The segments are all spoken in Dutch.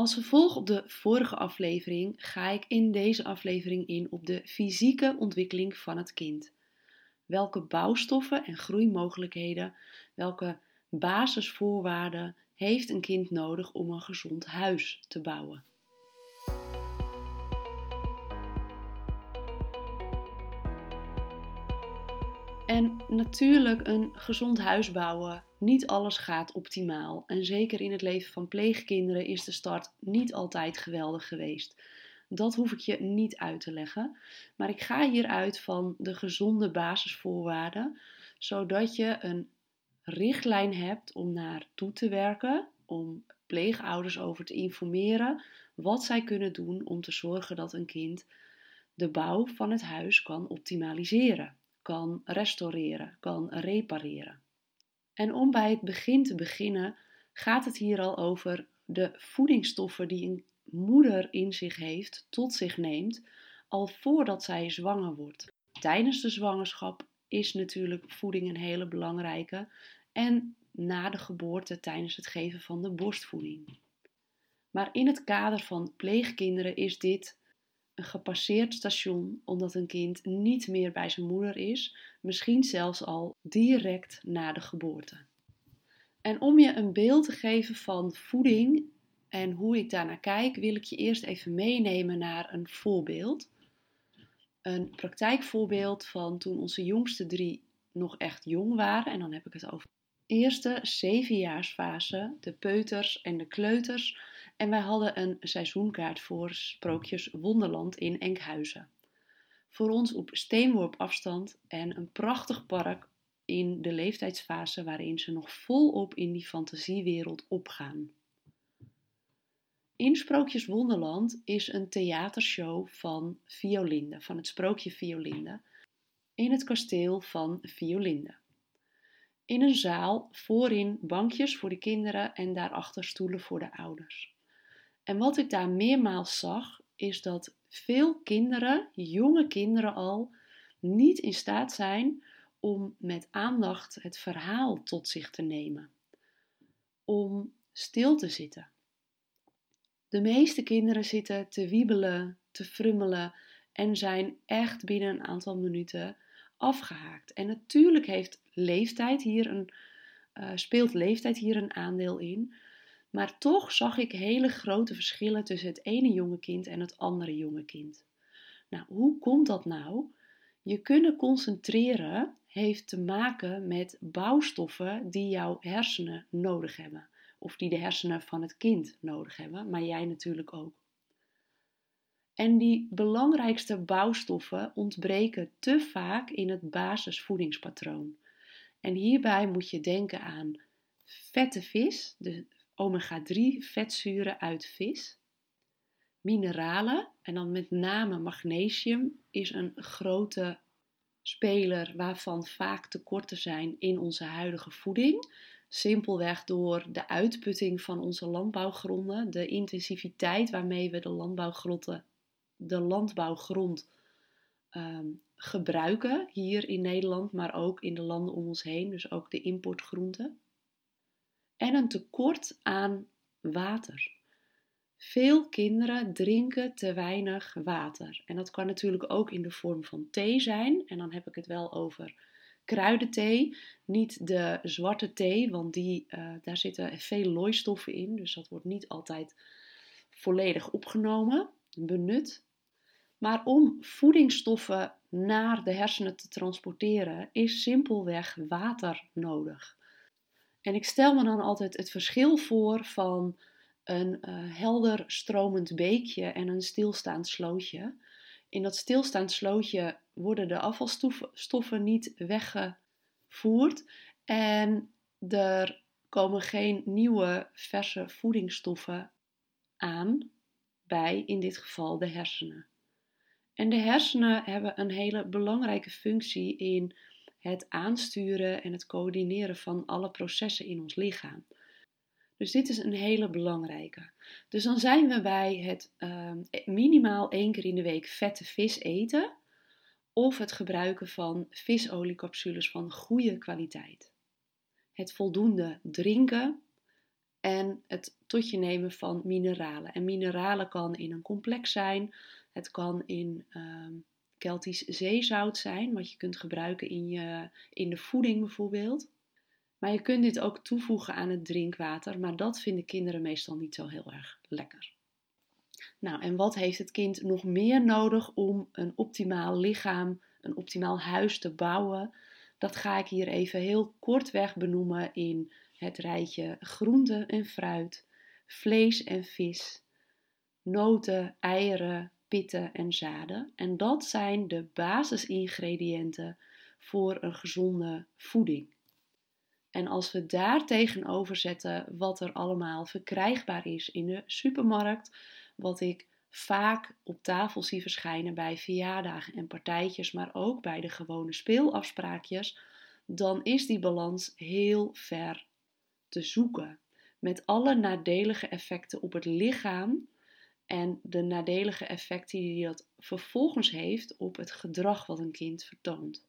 Als vervolg op de vorige aflevering ga ik in deze aflevering in op de fysieke ontwikkeling van het kind. Welke bouwstoffen en groeimogelijkheden, welke basisvoorwaarden heeft een kind nodig om een gezond huis te bouwen? Natuurlijk een gezond huis bouwen. Niet alles gaat optimaal. En zeker in het leven van pleegkinderen is de start niet altijd geweldig geweest. Dat hoef ik je niet uit te leggen. Maar ik ga hieruit van de gezonde basisvoorwaarden, zodat je een richtlijn hebt om naar toe te werken, om pleegouders over te informeren wat zij kunnen doen om te zorgen dat een kind de bouw van het huis kan optimaliseren kan restaureren, kan repareren. En om bij het begin te beginnen, gaat het hier al over de voedingsstoffen die een moeder in zich heeft, tot zich neemt, al voordat zij zwanger wordt. Tijdens de zwangerschap is natuurlijk voeding een hele belangrijke en na de geboorte tijdens het geven van de borstvoeding. Maar in het kader van pleegkinderen is dit gepasseerd station omdat een kind niet meer bij zijn moeder is, misschien zelfs al direct na de geboorte. En om je een beeld te geven van voeding en hoe ik daarnaar kijk, wil ik je eerst even meenemen naar een voorbeeld. Een praktijkvoorbeeld van toen onze jongste drie nog echt jong waren. En dan heb ik het over de eerste zevenjaarsfase, de peuters en de kleuters en wij hadden een seizoenkaart voor Sprookjes Wonderland in Enkhuizen. Voor ons op steenworp afstand en een prachtig park in de leeftijdsfase waarin ze nog volop in die fantasiewereld opgaan. In Sprookjes Wonderland is een theatershow van Violinde, van het sprookje Violinde, in het kasteel van Violinde. In een zaal, voorin bankjes voor de kinderen en daarachter stoelen voor de ouders. En wat ik daar meermaals zag, is dat veel kinderen, jonge kinderen al, niet in staat zijn om met aandacht het verhaal tot zich te nemen. Om stil te zitten. De meeste kinderen zitten te wiebelen, te frummelen en zijn echt binnen een aantal minuten afgehaakt. En natuurlijk heeft leeftijd hier een, uh, speelt leeftijd hier een aandeel in. Maar toch zag ik hele grote verschillen tussen het ene jonge kind en het andere jonge kind. Nou, hoe komt dat nou? Je kunnen concentreren heeft te maken met bouwstoffen die jouw hersenen nodig hebben. Of die de hersenen van het kind nodig hebben, maar jij natuurlijk ook. En die belangrijkste bouwstoffen ontbreken te vaak in het basisvoedingspatroon. En hierbij moet je denken aan vette vis, de omega-3 vetzuren uit vis. Mineralen, en dan met name magnesium, is een grote speler waarvan vaak tekorten zijn in onze huidige voeding. Simpelweg door de uitputting van onze landbouwgronden, de intensiviteit waarmee we de landbouwgronden, de landbouwgrond ehm, gebruiken hier in Nederland, maar ook in de landen om ons heen, dus ook de importgroenten en een tekort aan water. Veel kinderen drinken te weinig water. En dat kan natuurlijk ook in de vorm van thee zijn. En dan heb ik het wel over kruidenthee. Niet de zwarte thee, want die, uh, daar zitten veel looistoffen in. Dus dat wordt niet altijd volledig opgenomen, benut. Maar om voedingsstoffen naar de hersenen te transporteren, is simpelweg water nodig. En ik stel me dan altijd het verschil voor van een uh, helder stromend beekje en een stilstaand slootje. In dat stilstaand slootje worden de afvalstoffen niet weggevoerd en er komen geen nieuwe verse voedingsstoffen aan bij in dit geval de hersenen. En de hersenen hebben een hele belangrijke functie in het aansturen en het coördineren van alle processen in ons lichaam. Dus dit is een hele belangrijke. Dus dan zijn we bij het uh, minimaal één keer in de week vette vis eten of het gebruiken van visoliecapsules van goede kwaliteit. Het voldoende drinken en het tot je nemen van mineralen. En mineralen kan in een complex zijn, het kan in um, Keltisch zeezout zijn, wat je kunt gebruiken in, je, in de voeding bijvoorbeeld. Maar je kunt dit ook toevoegen aan het drinkwater, maar dat vinden kinderen meestal niet zo heel erg lekker. Nou, en wat heeft het kind nog meer nodig om een optimaal lichaam, een optimaal huis te bouwen? Dat ga ik hier even heel kortweg benoemen in het rijtje groente en fruit, vlees en vis, noten, eieren, pitten en zaden. En dat zijn de basisingrediënten voor een gezonde voeding. En als we daar tegenover zetten wat er allemaal verkrijgbaar is in de supermarkt, wat ik vaak op tafel zie verschijnen bij verjaardagen en partijtjes, maar ook bij de gewone speelafspraakjes, dan is die balans heel ver te zoeken. Met alle nadelige effecten op het lichaam en de nadelige effecten die dat vervolgens heeft op het gedrag wat een kind vertoont.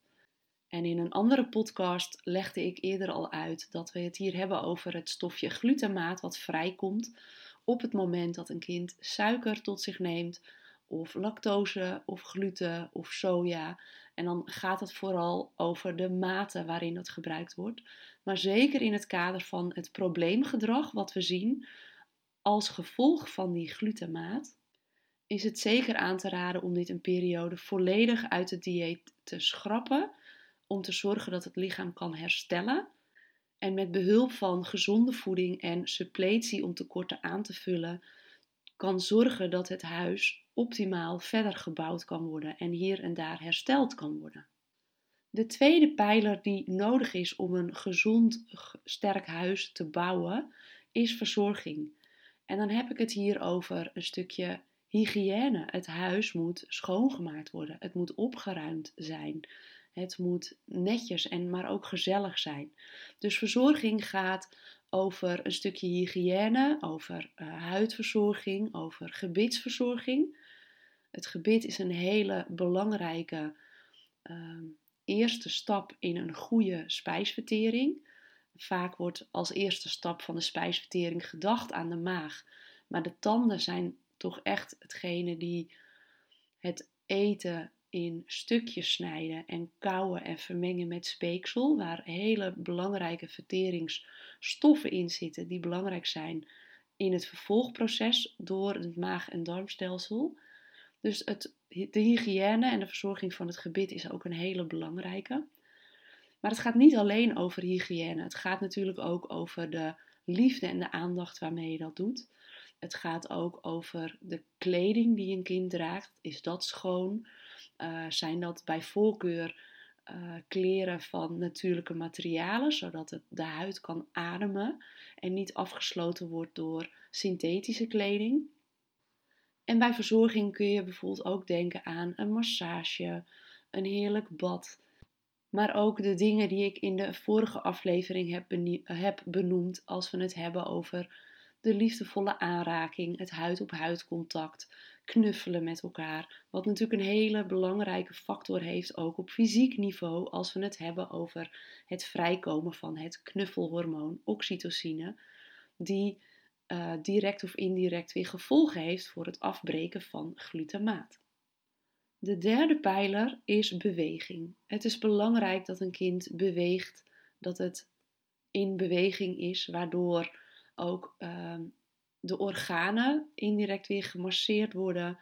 En in een andere podcast legde ik eerder al uit dat we het hier hebben over het stofje glutamaat wat vrijkomt op het moment dat een kind suiker tot zich neemt, of lactose, of gluten, of soja. En dan gaat het vooral over de mate waarin dat gebruikt wordt. Maar zeker in het kader van het probleemgedrag wat we zien als gevolg van die glutamaat, is het zeker aan te raden om dit een periode volledig uit het dieet te schrappen, om te zorgen dat het lichaam kan herstellen en met behulp van gezonde voeding en suppletie om tekorten aan te vullen, kan zorgen dat het huis optimaal verder gebouwd kan worden en hier en daar hersteld kan worden. De tweede pijler die nodig is om een gezond, sterk huis te bouwen, is verzorging. En dan heb ik het hier over een stukje hygiëne. Het huis moet schoongemaakt worden, het moet opgeruimd zijn. Het moet netjes en maar ook gezellig zijn. Dus verzorging gaat over een stukje hygiëne, over uh, huidverzorging, over gebitsverzorging. Het gebit is een hele belangrijke uh, eerste stap in een goede spijsvertering. Vaak wordt als eerste stap van de spijsvertering gedacht aan de maag, maar de tanden zijn toch echt hetgene die het eten in stukjes snijden en kouwen en vermengen met speeksel, waar hele belangrijke verteringsstoffen in zitten die belangrijk zijn in het vervolgproces door het maag- en darmstelsel. Dus het, de hygiëne en de verzorging van het gebit is ook een hele belangrijke. Maar het gaat niet alleen over hygiëne. Het gaat natuurlijk ook over de liefde en de aandacht waarmee je dat doet. Het gaat ook over de kleding die een kind draagt. Is dat schoon? Uh, zijn dat bij voorkeur uh, kleren van natuurlijke materialen, zodat de huid kan ademen en niet afgesloten wordt door synthetische kleding. En bij verzorging kun je bijvoorbeeld ook denken aan een massage, een heerlijk bad. Maar ook de dingen die ik in de vorige aflevering heb, benoemd als we het hebben over de liefdevolle aanraking, het huid-op-huid contact, knuffelen met elkaar. Wat natuurlijk een hele belangrijke factor heeft, ook op fysiek niveau, als we het hebben over het vrijkomen van het knuffelhormoon oxytocine, die uh, direct of indirect weer gevolgen heeft voor het afbreken van glutamaat. De derde pijler is beweging. Het is belangrijk dat een kind beweegt, dat het in beweging is, waardoor ook uh, de organen indirect weer gemasseerd worden,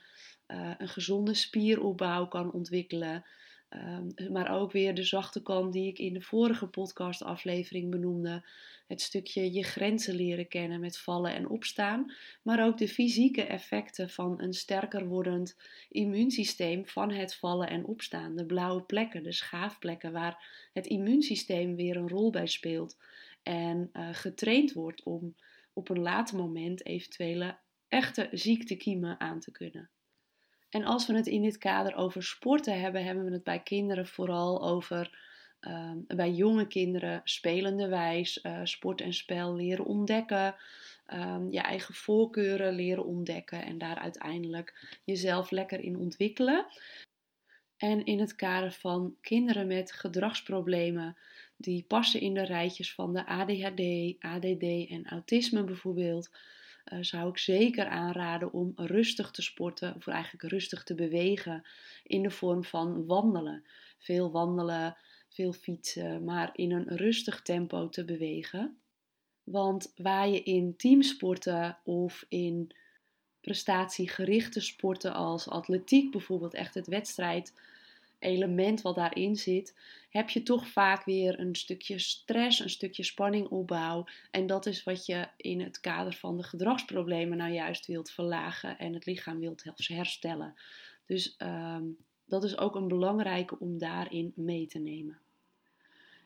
uh, een gezonde spieropbouw kan ontwikkelen, uh, maar ook weer de zachte kant die ik in de vorige podcastaflevering benoemde. Het stukje je grenzen leren kennen met vallen en opstaan, maar ook de fysieke effecten van een sterker wordend immuunsysteem van het vallen en opstaan. De blauwe plekken, de schaafplekken waar het immuunsysteem weer een rol bij speelt en uh, getraind wordt om op een later moment eventuele echte ziektekiemen aan te kunnen. En als we het in dit kader over sporten hebben, hebben we het bij kinderen vooral over uh, bij jonge kinderen spelende wijs, uh, sport en spel leren ontdekken, um, je eigen voorkeuren leren ontdekken en daar uiteindelijk jezelf lekker in ontwikkelen. En in het kader van kinderen met gedragsproblemen die passen in de rijtjes van de ADHD, ADD en autisme bijvoorbeeld, uh, zou ik zeker aanraden om rustig te sporten, of eigenlijk rustig te bewegen in de vorm van wandelen. Veel wandelen, veel fietsen, maar in een rustig tempo te bewegen. Want waar je in teamsporten of in prestatiegerichte sporten als atletiek bijvoorbeeld echt het wedstrijd element wat daarin zit, heb je toch vaak weer een stukje stress, een stukje spanning opbouw. En dat is wat je in het kader van de gedragsproblemen nou juist wilt verlagen en het lichaam wilt herstellen. Dus ehm, dat is ook een belangrijke om daarin mee te nemen.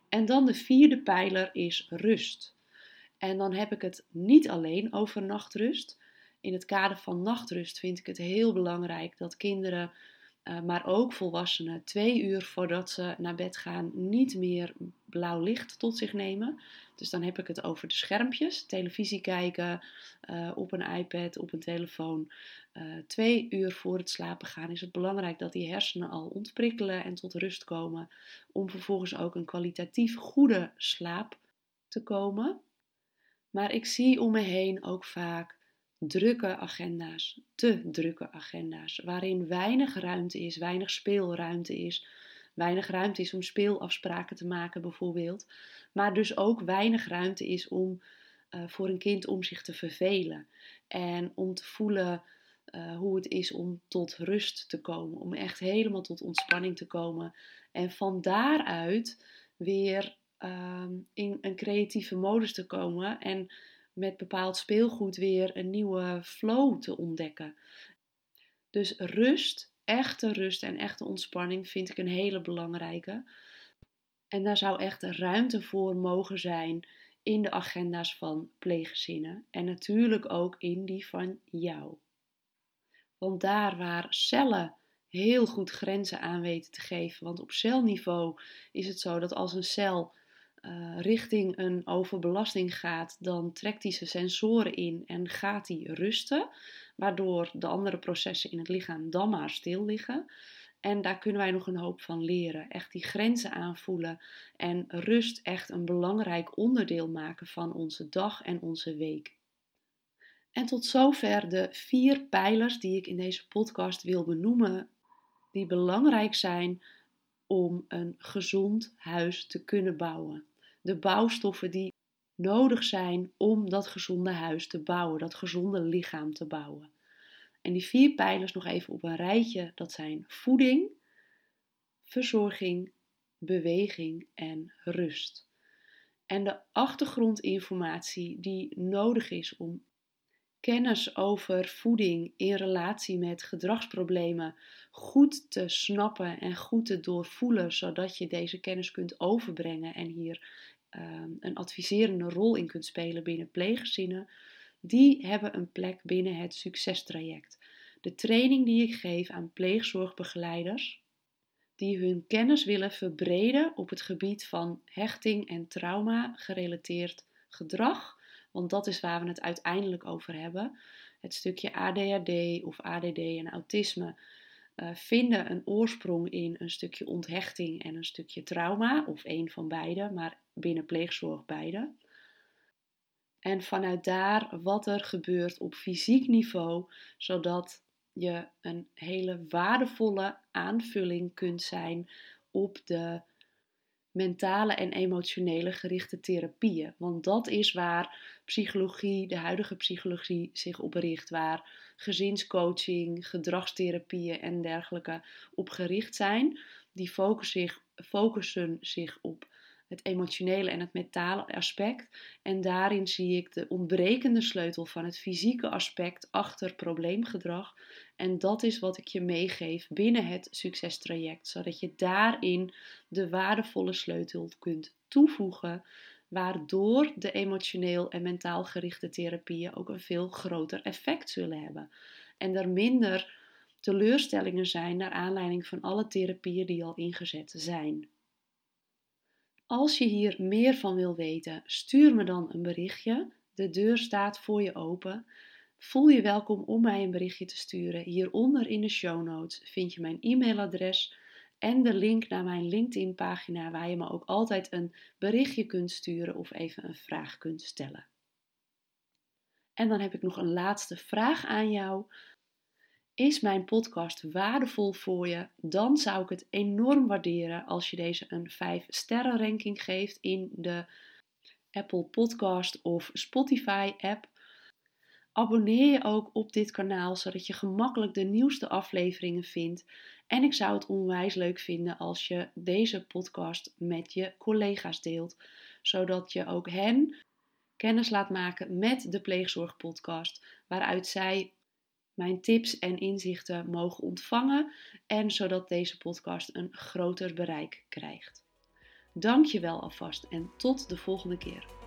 En dan de vierde pijler is rust. En dan heb ik het niet alleen over nachtrust. In het kader van nachtrust vind ik het heel belangrijk dat kinderen uh, maar ook volwassenen twee uur voordat ze naar bed gaan niet meer blauw licht tot zich nemen. Dus dan heb ik het over de schermpjes, televisie kijken, uh, op een iPad, op een telefoon. Uh, twee uur voor het slapen gaan is het belangrijk dat die hersenen al ontprikkelen en tot rust komen. Om vervolgens ook een kwalitatief goede slaap te komen. Maar ik zie om me heen ook vaak drukke agenda's, te drukke agenda's, waarin weinig ruimte is, weinig speelruimte is, weinig ruimte is om speelafspraken te maken bijvoorbeeld, maar dus ook weinig ruimte is om uh, voor een kind om zich te vervelen en om te voelen uh, hoe het is om tot rust te komen, om echt helemaal tot ontspanning te komen en van daaruit weer uh, in een creatieve modus te komen en met bepaald speelgoed weer een nieuwe flow te ontdekken. Dus rust, echte rust en echte ontspanning vind ik een hele belangrijke. En daar zou echt ruimte voor mogen zijn in de agenda's van pleeggezinnen en natuurlijk ook in die van jou. Want daar waar cellen heel goed grenzen aan weten te geven, want op celniveau is het zo dat als een cel uh, richting een overbelasting gaat, dan trekt hij zijn sensoren in en gaat hij rusten, waardoor de andere processen in het lichaam dan maar stil liggen. En daar kunnen wij nog een hoop van leren. Echt die grenzen aanvoelen en rust echt een belangrijk onderdeel maken van onze dag en onze week. En tot zover de vier pijlers die ik in deze podcast wil benoemen, die belangrijk zijn om een gezond huis te kunnen bouwen de bouwstoffen die nodig zijn om dat gezonde huis te bouwen, dat gezonde lichaam te bouwen. En die vier pijlers nog even op een rijtje, dat zijn voeding, verzorging, beweging en rust. En de achtergrondinformatie die nodig is om kennis over voeding in relatie met gedragsproblemen goed te snappen en goed te doorvoelen, zodat je deze kennis kunt overbrengen en hier Ehm, een adviserende rol in kunt spelen binnen pleeggezinnen, die hebben een plek binnen het succestraject. De training die ik geef aan pleegzorgbegeleiders die hun kennis willen verbreden op het gebied van hechting en trauma gerelateerd gedrag, want dat is waar we het uiteindelijk over hebben. Het stukje ADHD of ADD en autisme uh, vinden een oorsprong in een stukje onthechting en een stukje trauma, of een van beide, maar binnen pleegzorg beide. En vanuit daar wat er gebeurt op fysiek niveau, zodat je een hele waardevolle aanvulling kunt zijn op de mentale en emotionele gerichte therapieën. Want dat is waar psychologie, de huidige psychologie, zich op richt. Waar gezinscoaching, gedragstherapieën en dergelijke op gericht zijn. Die focussen zich, focussen zich op het emotionele en het mentale aspect. En daarin zie ik de ontbrekende sleutel van het fysieke aspect achter probleemgedrag. En dat is wat ik je meegeef binnen het succestraject, zodat je daarin de waardevolle sleutel kunt toevoegen, waardoor de emotioneel en mentaal gerichte therapieën ook een veel groter effect zullen hebben. En er minder teleurstellingen zijn naar aanleiding van alle therapieën die al ingezet zijn. Als je hier meer van wil weten, stuur me dan een berichtje. De deur staat voor je open. Voel je welkom om mij een berichtje te sturen. Hieronder in de show notes vind je mijn e-mailadres en de link naar mijn LinkedIn-pagina waar je me ook altijd een berichtje kunt sturen of even een vraag kunt stellen. En dan heb ik nog een laatste vraag aan jou. Is mijn podcast waardevol voor je? Dan zou ik het enorm waarderen als je deze een 5 sterren ranking geeft in de Apple Podcast of Spotify app. Abonneer je ook op dit kanaal zodat je gemakkelijk de nieuwste afleveringen vindt. En ik zou het onwijs leuk vinden als je deze podcast met je collega's deelt, zodat je ook hen kennis laat maken met de Pleegzorgpodcast, waaruit zij mijn tips en inzichten mogen ontvangen en zodat deze podcast een groter bereik krijgt. Dank je wel alvast en tot de volgende keer.